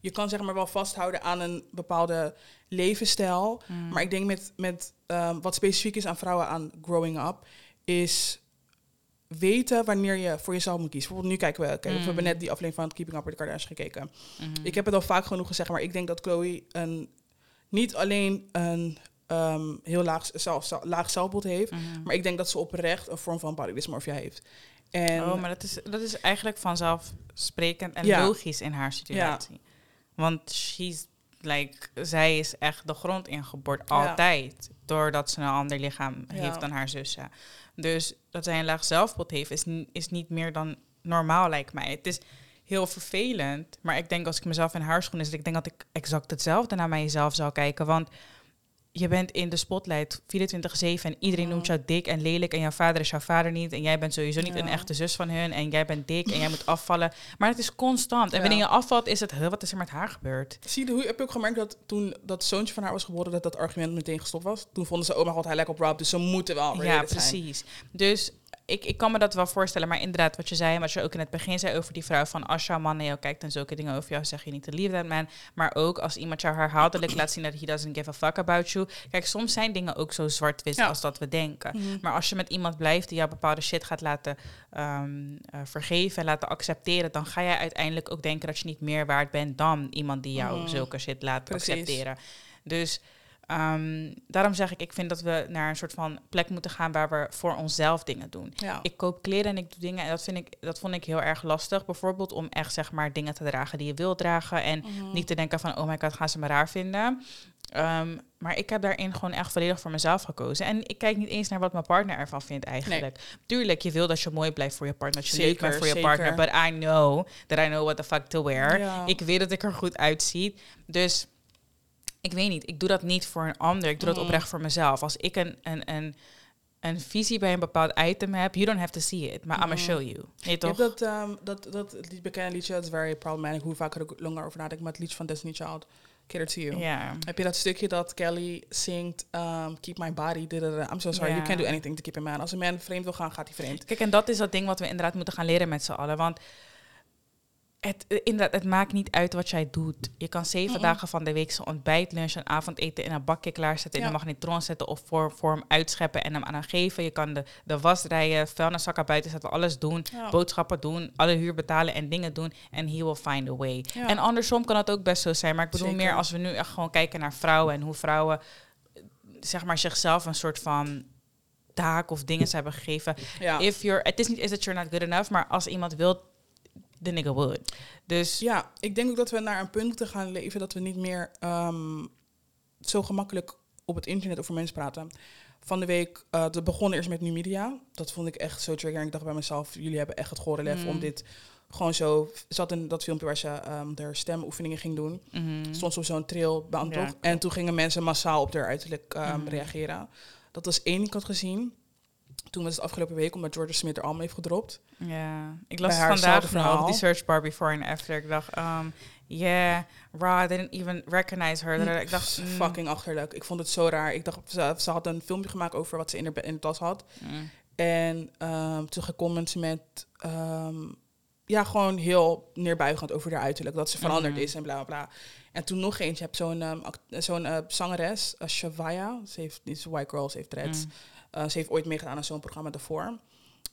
Je kan zeg maar wel vasthouden aan een bepaalde levensstijl, Mm. maar ik denk met, met ehm, wat specifiek is aan vrouwen aan growing up, is weten wanneer je voor jezelf moet kiezen. Bijvoorbeeld nu kijken we, kijk, we Mm. hebben net die aflevering van Keeping Up with the Kardashians gekeken. Mhm. Ik heb het al vaak genoeg gezegd, maar ik denk dat Chloe een, niet alleen een ehm, heel laag, zelf, laag zelfbeeld heeft, Mhm. maar ik denk dat ze oprecht een vorm van body dysmorphia heeft. En oh, maar dat is, dat is eigenlijk vanzelfsprekend en Ja. logisch in haar situatie. Want she's, like, zij is echt de grond ingeboord, Ja. altijd. Doordat ze een ander lichaam heeft dan haar zussen. Dus dat zij een laag zelfbeeld heeft, is, is niet meer dan normaal, lijkt mij. Het is heel vervelend. Maar ik denk als ik mezelf in haar schoenen zit, ik denk dat ik exact hetzelfde naar mijzelf zou kijken. Want je bent in de spotlight 24-7 en iedereen noemt jou dik en lelijk en jouw vader is jouw vader niet en jij bent sowieso niet Ja. een echte zus van hun en jij bent dik en jij moet afvallen. Maar het is constant. En Ja. wanneer je afvalt is het, "Huh, wat is er met haar gebeurd? zie je, hoe heb je ook gemerkt dat toen dat zoontje van haar was geboren, dat dat argument meteen gestopt was? Toen vonden ze, oh mijn god, hij lijkt op Rob, dus ze moeten wel Ja, zijn. precies. Dus ik, ik kan me dat wel voorstellen. Maar inderdaad, wat je zei wat je ook in het begin zei over die vrouw... van als jouw man naar jou kijkt en zulke dingen over jou... zeg je niet te leave that man. Maar ook als iemand jou herhaaldelijk laat zien... dat he doesn't give a fuck about you. Kijk, soms zijn dingen ook zo zwart-wit Ja. als dat we denken. Mhm. Maar als je met iemand blijft die jou bepaalde shit gaat laten ehm, eh, vergeven... en laten accepteren... dan ga jij uiteindelijk ook denken dat je niet meer waard bent... dan iemand die jou Mhm. zulke shit laat Precies. accepteren. Dus... ehm, daarom zeg ik, ik vind dat we naar een soort van plek moeten gaan waar we voor onszelf dingen doen. Ja. Ik koop kleren en ik doe dingen en dat, vind ik, dat vond ik heel erg lastig. Bijvoorbeeld om echt zeg maar dingen te dragen die je wilt dragen. En Mhm. niet te denken van, oh my god, gaan ze me raar vinden. Ehm, maar ik heb daarin gewoon echt volledig voor mezelf gekozen. En ik kijk niet eens naar wat mijn partner ervan vindt eigenlijk. Tuurlijk, je wil dat je mooi blijft voor je partner. Dat je leuk bent voor je zeker. partner. But I know that I know what the fuck to wear. Ja. Ik weet dat ik er goed uitzie. Dus ik weet niet, ik doe dat niet voor een ander. Ik doe dat Mhm. oprecht voor mezelf. Als ik een, een, een, een visie bij een bepaald item heb, you don't have to see it, maar I'm Mhm. gonna show you. Nee, toch? hebt dat, ehm, dat, dat lied, bekende liedje, dat is very problematic, hoe vaak ik er ook langer over nadenk, maar het liedje van Destiny Child, Cater to You. Ja. Heb je dat stukje dat Kelly zingt, ehm, keep my body, I'm so sorry, you can't do anything to keep a man. Als een man vreemd wil gaan, gaat hij vreemd. Kijk, en dat is dat ding wat we inderdaad moeten gaan leren met z'n allen. Want het, eh, inderdaad, het maakt niet uit wat jij doet. Je kan zeven dagen van de week zijn ontbijt, lunch en avondeten in een bakje klaarzetten, in Ja. de magnetron zetten of voor, voor hem uitscheppen en hem aan hem geven. Je kan de, de was rijden, vuilniszakken buiten zetten, alles doen. Ja. boodschappen doen, alle huur betalen en dingen doen. En he will find a way. Ja. En andersom kan het ook best zo zijn. Maar ik bedoel Zeker. meer als we nu echt gewoon kijken naar vrouwen en hoe vrouwen eh, zeg maar zichzelf een soort van taak of dingen hebben gegeven. Ja. If you're, het is niet is that you're not good enough, maar als iemand wil, de nigga would. Dus Ja, ik denk ook dat we naar een punt moeten gaan leven dat we niet meer ehm, zo gemakkelijk op het internet over mensen praten. Van de week, eh het begon eerst met Nu Media. Dat vond ik echt zo triggerend. Ik dacht bij mezelf, jullie hebben echt het gore lef Mm. om dit gewoon zo... Zat in dat filmpje waar ze ehm haar stemoefeningen ging doen. Mhm. Stond ze op zo'n Ja, toch? En toen gingen mensen massaal op haar uiterlijk ehm, Mhm. reageren. Dat was één die ik had gezien. Toen was het afgelopen week, omdat Georgia Smith er allemaal heeft gedropt. Ja, ik las haar vandaag nog die search bar before and after. Ik dacht, um, yeah, Ra didn't even recognize her. Ik dacht, mm, Fucking achterlijk. Ik vond het zo raar. Ik dacht, ze, ze had een filmpje gemaakt over wat ze in be- in de tas had. mm, En ehm toen gecomment met... ehm, ja, gewoon heel neerbuigend over haar uiterlijk. Dat ze veranderd Mhm. is en bla bla bla. En toen nog eentje. Je hebt zo'n ehm, zo'n eh, zangeres, uh, Shavaya. Ze heeft, niet een white girl, ze heeft dreads. Mm. Uh, ze heeft ooit meegedaan aan zo'n programma daarvoor.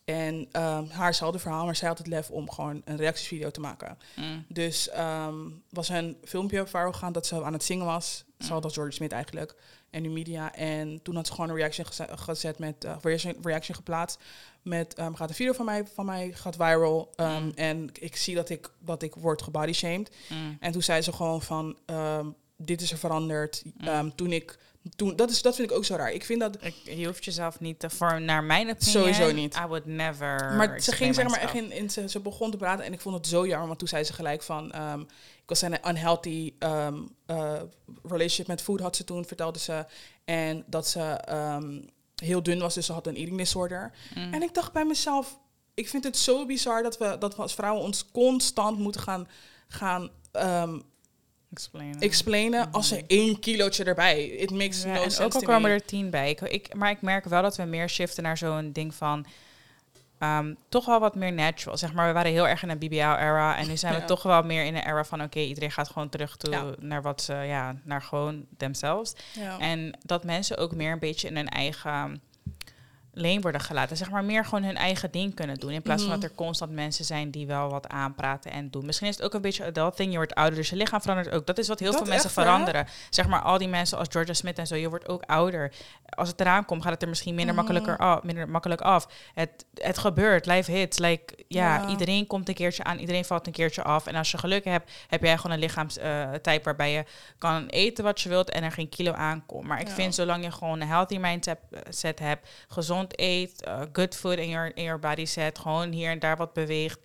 En um, haarzelfde verhaal, maar zij had het lef om gewoon een reactievideo te maken. Mm. Dus um, was een filmpje viral gegaan dat ze aan het zingen was. Zo als George Smith eigenlijk. En nu media. En toen had ze gewoon een reaction geze gezet met uh, reaction, reaction geplaatst. Met um, gaat een video van mij, van mij gaat viral. Mm. En ik zie dat ik, dat ik word gebodyshamed. Mm. En toen zei ze gewoon van dit is er veranderd. Mm. Um, toen ik toen, dat, is, dat vind ik ook zo raar. Ik vind dat... Ik, je hoeft jezelf niet te vormen, naar mijn opinie. Sowieso niet. I would never... Maar ze ging zeg maar echt in, in ze, ze begon te praten en ik vond het zo jammer, want toen zei ze gelijk van, um, ik was in een unhealthy um, uh, relationship met food had ze toen, vertelde ze. En dat ze um, heel dun was, dus ze had een eating disorder. Mm. En ik dacht bij mezelf, ik vind het zo bizar dat we, dat we als vrouwen ons constant moeten gaan, gaan Explainen. explainen als er één kilootje erbij. It makes Ja, no en sense ook al komen me. er tien bij. Ik, ik, maar ik merk wel dat we meer shiften naar zo'n ding van... Um, toch wel wat meer natural. Zeg maar, we waren heel erg in een BBL-era. En nu zijn we Ja. toch wel meer in een era van... Oké, okay, iedereen gaat gewoon terug toe Ja. naar wat ze... Ja, naar gewoon themselves. Ja. En dat mensen ook meer een beetje in hun eigen leen worden gelaten. Zeg maar meer gewoon hun eigen ding kunnen doen. In plaats Mhm. van dat er constant mensen zijn die wel wat aanpraten en doen. Misschien is het ook een beetje adult thing. Je wordt ouder, dus je lichaam verandert ook. Dat is wat heel Dat veel mensen echt, hè? veranderen. Zeg maar al die mensen als Georgia Smith en zo. Je wordt ook ouder. Als het eraan komt, gaat het er misschien minder, Mhm. makkelijker af, minder makkelijk af. Het, het gebeurt. Life hits. Like, ja, Ja. iedereen komt een keertje aan. Iedereen valt een keertje af. En als je geluk hebt, heb jij gewoon een lichaamstype waarbij je kan eten wat je wilt en er geen kilo aankomt. Maar ik Ja. vind zolang je gewoon een healthy mindset set hebt, gezond eet, uh, good food in your, in your body set, gewoon hier en daar wat beweegt,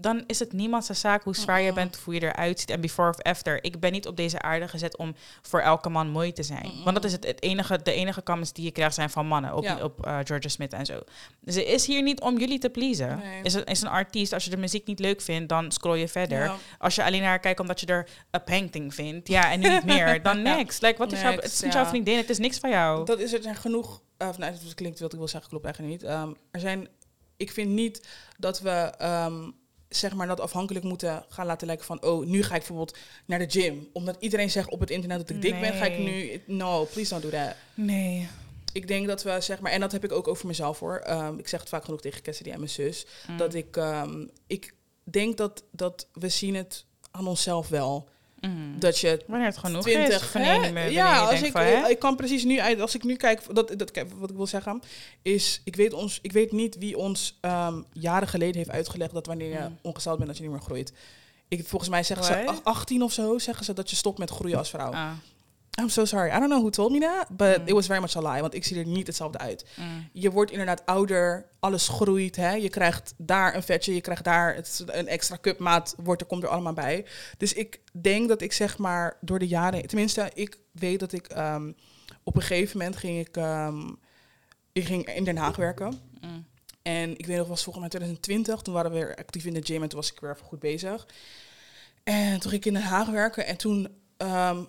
dan is het niemand zijn zaak hoe zwaar je bent, hoe je eruit ziet en before of after. Ik ben niet op deze aarde gezet om voor elke man mooi te zijn. Want dat is het, het enige, de enige comments die je krijgt zijn van mannen op, Ja. op uh, Georgia Smith en zo. Ze is hier niet om jullie te pleasen. Nee. Is, een, is een artiest, als je de muziek niet leuk vindt, dan scroll je verder. Ja. Als je alleen naar haar kijkt omdat je er een painting vindt, ja, en nu niet meer, dan next. Like, wat is jouw, het is niet jouw vriendin, het is niks van jou. Dat is er zijn genoeg. Of, nou, dat klinkt wat ik wil zeggen, klopt eigenlijk niet. Um, er zijn. Ik vind niet dat we. Um, zeg maar dat afhankelijk moeten gaan laten lijken van... oh, nu ga ik bijvoorbeeld naar de gym. Omdat iedereen zegt op het internet dat ik dik ben... ga ik nu... No, please don't do that. Nee. Ik denk dat we, zeg maar... en dat heb ik ook over mezelf, hoor. Um, ik zeg het vaak genoeg tegen Cassidy en mijn zus. Mm. Dat ik... Um, ik denk dat, dat we zien het aan onszelf wel... Mm. Dat je Wanneer het genoeg 20, is. Wanneer, hè? wanneer ja, je als ik, van, ik kan precies nu uit, als ik nu kijk, dat, dat, wat ik wil zeggen, is, ik weet, ons, ik weet niet wie ons um, jaren geleden heeft uitgelegd dat wanneer je Mm. ongesteld bent, dat je niet meer groeit. Ik, volgens mij zeggen ze, ach- 18 of zo, zeggen ze dat je stopt met groeien als vrouw. Ah, I'm so sorry, I don't know who told me that, but Mm. it was very much a lie, want ik zie er niet hetzelfde uit. mm. Je wordt inderdaad ouder, alles groeit. Hè? Je krijgt daar een vetje, je krijgt daar het, een extra cupmaat, wordt er, komt er allemaal bij. Dus ik denk dat ik zeg maar door de jaren, tenminste, ik weet dat ik um, op een gegeven moment ging ik, um, ik ging in Den Haag werken. Mm. En ik weet nog, was volgens mij 2020, toen waren we weer actief in de gym en toen was ik weer even goed bezig. En toen ging ik in Den Haag werken en toen, um,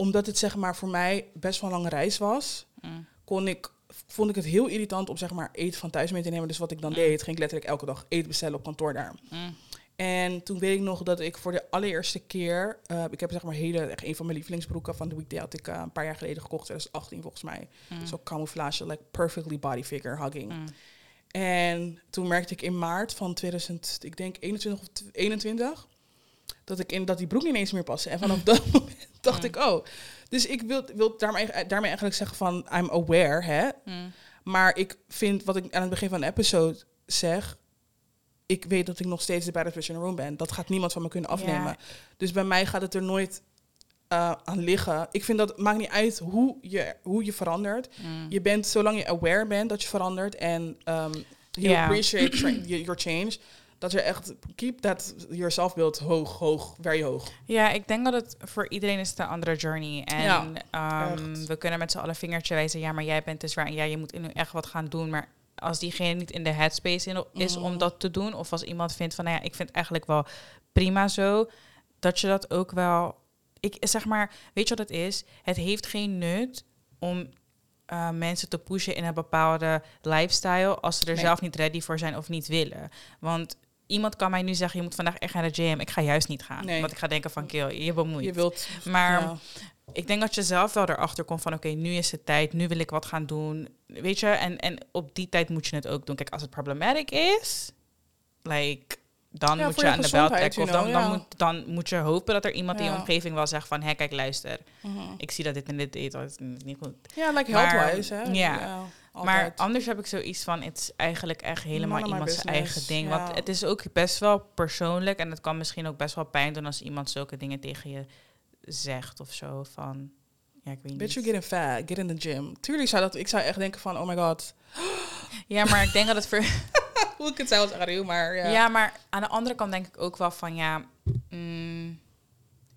omdat het zeg maar voor mij best wel een lange reis was, Mm. kon ik, vond ik het heel irritant om zeg maar eten van thuis mee te nemen. Dus wat ik dan deed, ging ik letterlijk elke dag eten bestellen op kantoor daar. Mm. En toen weet ik nog dat ik voor de allereerste keer, uh, ik heb zeg maar hele, echt een van mijn lievelingsbroeken van The Weekday had ik uh, een paar jaar geleden gekocht, 2018 volgens mij. Mm. Zo camouflage, like perfectly body figure hugging. Mm. En toen merkte ik in maart van 2000, ik denk 21 of 21, dat ik in dat die broek niet eens meer paste. En vanaf dat moment dacht ik, oh. Dus ik wil, wil daarmee, daarmee eigenlijk zeggen van, I'm aware, hè. Mm. Maar ik vind, wat ik aan het begin van de episode zeg... ik weet dat ik nog steeds de baddest in the room ben. Dat gaat niemand van me kunnen afnemen. Ja. Dus bij mij gaat het er nooit eh, aan liggen. Ik vind dat maakt niet uit hoe je, hoe je verandert. Mm. Je bent, zolang je aware bent dat je verandert en um, you appreciate your change, dat je echt keep that your zelfbeeld hoog, hoog, very hoog. Ja, ik denk dat het voor iedereen is het een andere journey. En Ja, ehm, we kunnen met z'n allen vingertje wijzen. Ja, maar jij bent dus waar. En ja, je moet nu echt wat gaan doen. Maar als diegene niet in de headspace in, is om Mhm. dat te doen. Of als iemand vindt van, nou ja, ik vind het eigenlijk wel prima zo. Dat je dat ook wel... Ik zeg maar, weet je wat het is? Het heeft geen nut om eh, mensen te pushen in een bepaalde lifestyle... als ze er Nee. zelf niet ready voor zijn of niet willen. Want... Iemand kan mij nu zeggen, je moet vandaag echt naar de gym. Ik ga juist niet gaan. Nee. Want ik ga denken van, kill, je bemoeit. Je wilt, Maar ja. ik denk dat je zelf wel erachter komt van... oké, nu is het tijd, nu wil ik wat gaan doen. Weet je, en, en op die tijd moet je het ook doen. Kijk, als het problematic is... like, dan Ja, moet je je aan de bel trekken. Of dan, know, dan, moet, dan moet je hopen dat er iemand in je omgeving wel zegt van... hé, kijk, luister, Mhm. ik zie dat dit en dit dat is niet goed. Ja, like Maar, health-wise, hè? ja. Maar anders heb ik zoiets van, het is eigenlijk echt helemaal iemands eigen ding. ja. Want het is ook best wel persoonlijk en het kan misschien ook best wel pijn doen als iemand zulke dingen tegen je zegt of zo. Van, ja, ik weet Bitch, niet. you getting fat, get in the gym. Tuurlijk zou dat, ik zou echt denken van, oh my god. Ja, maar ik denk dat het voor... Hoe ik het zelfs aan maar ja. Ja. maar aan de andere kant denk ik ook wel van, ja... mm,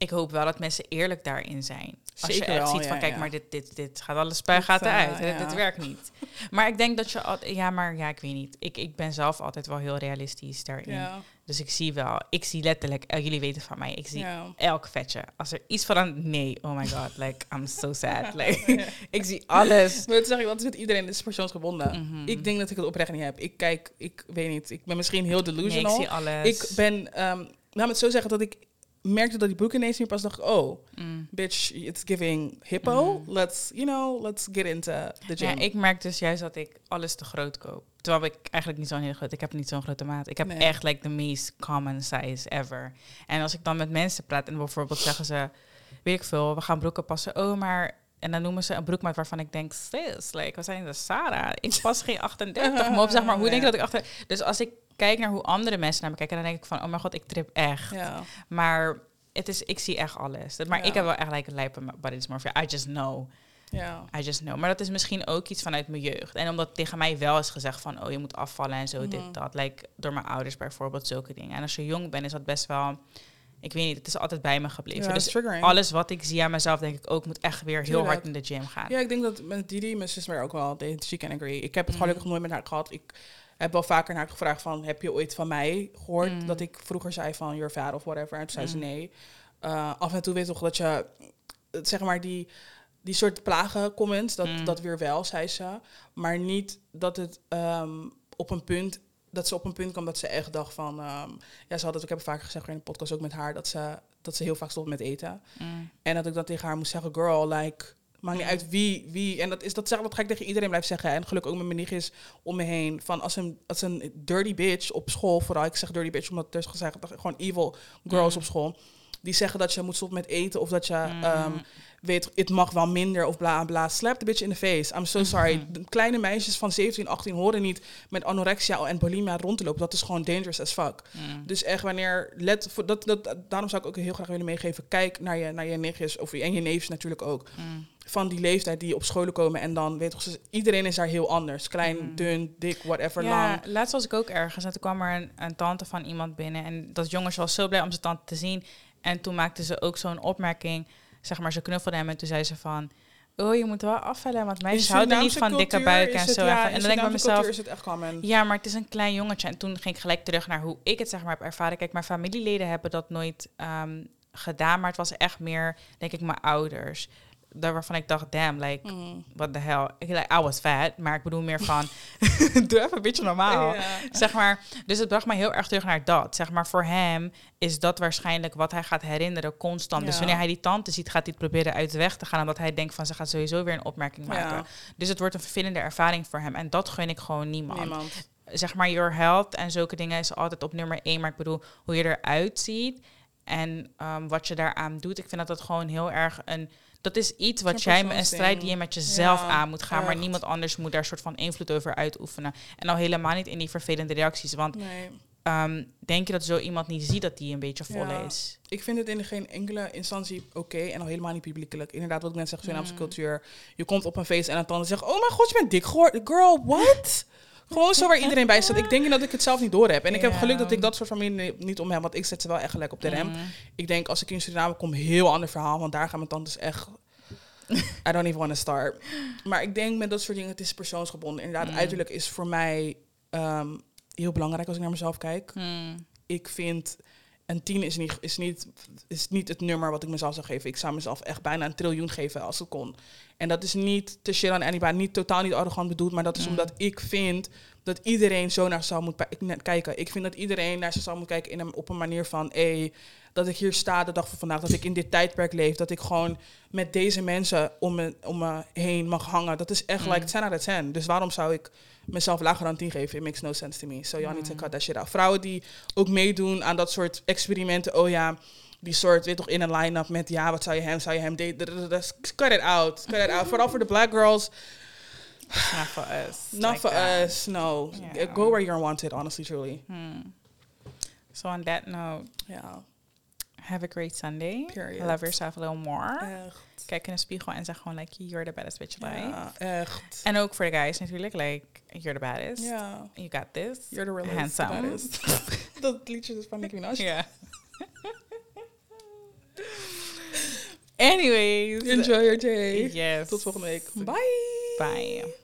ik hoop wel dat mensen eerlijk daarin zijn. Als Zeker je echt wel, ziet van, ja, kijk, ja. maar dit, dit, dit gaat alles spuigaten Dit, eh, uit. Dit, ja. dit werkt niet. Maar ik denk dat je... al- Ja, maar ja, ik weet niet. Ik, ik ben zelf altijd wel heel realistisch daarin. Dus ik zie wel, ik zie letterlijk, eh, jullie weten van mij, ik zie elk vetje. Als er iets van aan, nee, oh my god, like, I'm so sad. Like, ik zie alles. Maar het zeg ik, wat is met iedereen, is persoonsgebonden. Mhm. Ik denk dat ik het oprecht niet heb. Ik kijk, ik weet niet, ik ben misschien heel Nee, ik delusional. zie alles. ik ben, ehm laat me het zo zeggen, dat ik merkte dat die boeken ineens niet pas dacht, ik, oh, Mm. bitch, it's giving hippo. Mhm. Let's, you know, let's get into the gym. Ja, ik merk dus juist dat ik alles te groot koop. Terwijl ik eigenlijk niet zo'n heel groot... Ik heb niet zo'n grote maat. Ik heb Nee. echt like de meest common size ever. En als ik dan met mensen praat en bijvoorbeeld zeggen ze... Weet ik veel, we gaan broeken passen. Oh, maar... En dan noemen ze een broekmaat waarvan ik denk... Sis, like, we zijn de Sarah. Ik pas geen 38 mop, zeg maar. Hoe denk je dat ik achter... Dus als ik kijk naar hoe andere mensen naar me kijken... dan denk ik van... Oh mijn god, ik trip echt. ja. Maar... Het is, ik zie echt alles. Maar Ja. ik heb wel echt like, lijpe body dysmorphia. I just know. ja. I just know. Maar dat is misschien ook iets vanuit mijn jeugd. En omdat tegen mij wel is gezegd van... oh, je moet afvallen en zo, Mhm. dit, dat. Like, door mijn ouders bijvoorbeeld, zulke dingen. En als je jong bent, is dat best wel... Ik weet niet, het is altijd bij me gebleven. Ja, dus triggering. alles wat ik zie aan mezelf, denk ik ook... moet echt weer heel Tuurlijk. hard in de gym gaan. Ja, ik denk dat met Didi, mijn zus, maar ook wel, she can agree. Ik heb het Mm. gelukkig nooit met haar gehad. Ik heb wel vaker naar haar gevraagd van, heb je ooit van mij gehoord Mm. dat ik vroeger zei van, you're fat of whatever. En toen zei ze Mm. nee. Uh, af en toe weet toch dat je, eh, zeg maar die, die soort plagen comments, dat, Mm. dat weer wel, zei ze. Maar niet dat het ehm, op een punt, dat ze op een punt kwam dat ze echt dacht van, ehm, ja, ze had het ook, ik heb het vaker gezegd in de podcast ook met haar, dat ze, dat ze heel vaak stopt met eten. Mm. En dat ik dan tegen haar moest zeggen, girl, like, maakt niet Mm. uit wie, wie. En dat, is, dat, zeg, dat ga ik tegen iedereen blijven zeggen. En gelukkig ook met mijn nichtjes om me heen. Van als een, als een dirty bitch op school, vooral, ik zeg dirty bitch omdat er is gezegd, dat gewoon evil girls Mm. op school. Die zeggen dat je moet stoppen met eten of dat je Mm. ehm, weet, het mag wel minder of bla bla. Slap the bitch in the face. I'm so sorry. Mhm. De kleine meisjes van 17, 18 horen niet met anorexia en bulimia rond te lopen. Dat is gewoon dangerous as fuck. Mm. Dus echt wanneer, let, voor dat, dat, daarom zou ik ook heel graag willen meegeven. Kijk naar je, naar je nichtjes of, en je neefjes natuurlijk ook. Mm. Van die leeftijd die op scholen komen en dan, weet toch, iedereen is daar heel anders. Klein, Mm. dun, dik, whatever, Ja, lang. laatst was ik ook ergens en toen kwam er een, een tante van iemand binnen. En dat jongetje was zo blij om zijn tante te zien. En toen maakte ze ook zo'n opmerking. Zeg maar, ze knuffelde hem en toen zei ze van... Oh, je moet wel afvallen, want meisjes In houden niet Surinaamse van dikke buiken is en zo. ja, en dan denk ik bij Surinaamse mezelf... cultuur is het echt common. Ja, maar het is een klein jongetje. En toen ging ik gelijk terug naar hoe ik het zeg maar heb ervaren. Kijk, mijn familieleden hebben dat nooit ehm, gedaan. Maar het was echt meer, denk ik, mijn ouders. Daar waarvan ik dacht, damn, like, Mm. what the hell. Ik, like, I was fat, maar ik bedoel meer van... doe even een beetje normaal. Zeg maar, dus het bracht mij heel erg terug naar dat. Zeg maar, voor hem is dat waarschijnlijk wat hij gaat herinneren constant. Dus wanneer hij die tante ziet, gaat hij het proberen uit de weg te gaan. Omdat hij denkt van, ze gaat sowieso weer een opmerking maken. Dus het wordt een vervelende ervaring voor hem. En dat gun ik gewoon niemand. Niemand. Zeg maar, your health en zulke dingen is altijd op nummer één. Maar ik bedoel, hoe je eruit ziet en ehm, wat je daaraan doet. Ik vind dat dat gewoon heel erg een... Dat is iets wat jij, een strijd die je met jezelf Ja, aan moet gaan. Maar niemand anders moet daar soort van invloed over uitoefenen. En al helemaal niet in die vervelende reacties. Want Nee. ehm, denk je dat zo iemand niet ziet dat die een beetje vol Ja. is? Ik vind het in geen enkele instantie oké en al helemaal niet publiekelijk. Inderdaad, wat ik net zeg, Surinaamse Mm. cultuur. Je komt op een feest en dan zeggen, oh mijn god, je bent dik geworden. Girl, what? Gewoon zo waar iedereen bij staat. Ik denk dat ik het zelf niet door heb. En ik heb geluk dat ik dat soort familie niet om heb, want ik zet ze wel echt gelijk op de rem. Mm. Ik denk als ik in Suriname kom, heel ander verhaal, want daar gaan mijn tantes echt. I don't even want to start. Maar ik denk met dat soort dingen, het is persoonsgebonden. Inderdaad, Mm. uiterlijk is voor mij ehm, heel belangrijk als ik naar mezelf kijk Mm. ik vind een 10 is niet, is, niet, is niet het nummer wat ik mezelf zou geven. Ik zou mezelf echt bijna een triljoen geven als het kon. En dat is niet te shit aan anybody, niet totaal niet arrogant bedoeld, maar dat is Mm. omdat ik vind dat iedereen zo naar zichzelf moet pi- net kijken. Ik vind dat iedereen naar zichzelf moet kijken in een, op een manier van, hey, dat ik hier sta de dag van vandaag, dat ik in dit tijdperk leef, dat ik gewoon met deze mensen om me, om me heen mag hangen. Dat is echt Mm. like 10 out of 10. Dus waarom zou ik mezelf lager dan 10 geven? It makes no sense to me. So y'all need to cut that shit out. Vrouwen die ook meedoen aan dat soort experimenten. Oh ja, die soort, weet toch, in een line-up met ja, wat zou je hem, zou je hem daten? Dat- dat- dat- Cut it out. Cut it out. Vooral voor de black girls. Not for us. Not like for that. us. No. Yeah. Go where you're wanted, honestly, truly. Hmm. So on that note, Ja. Have a great Sunday. Period. Love yourself a little more. Echt. Kijk in de spiegel en zeg gewoon like, you're the baddest bitch alive. Ja, echt. En ook voor de guys natuurlijk, like, you're the baddest. Ja. You got this. You're the realest. Handsome. is. dat liedje is van Nicki Minaj. Ja. Anyways. Enjoy your day. Yes. Tot volgende week. Bye. Bye.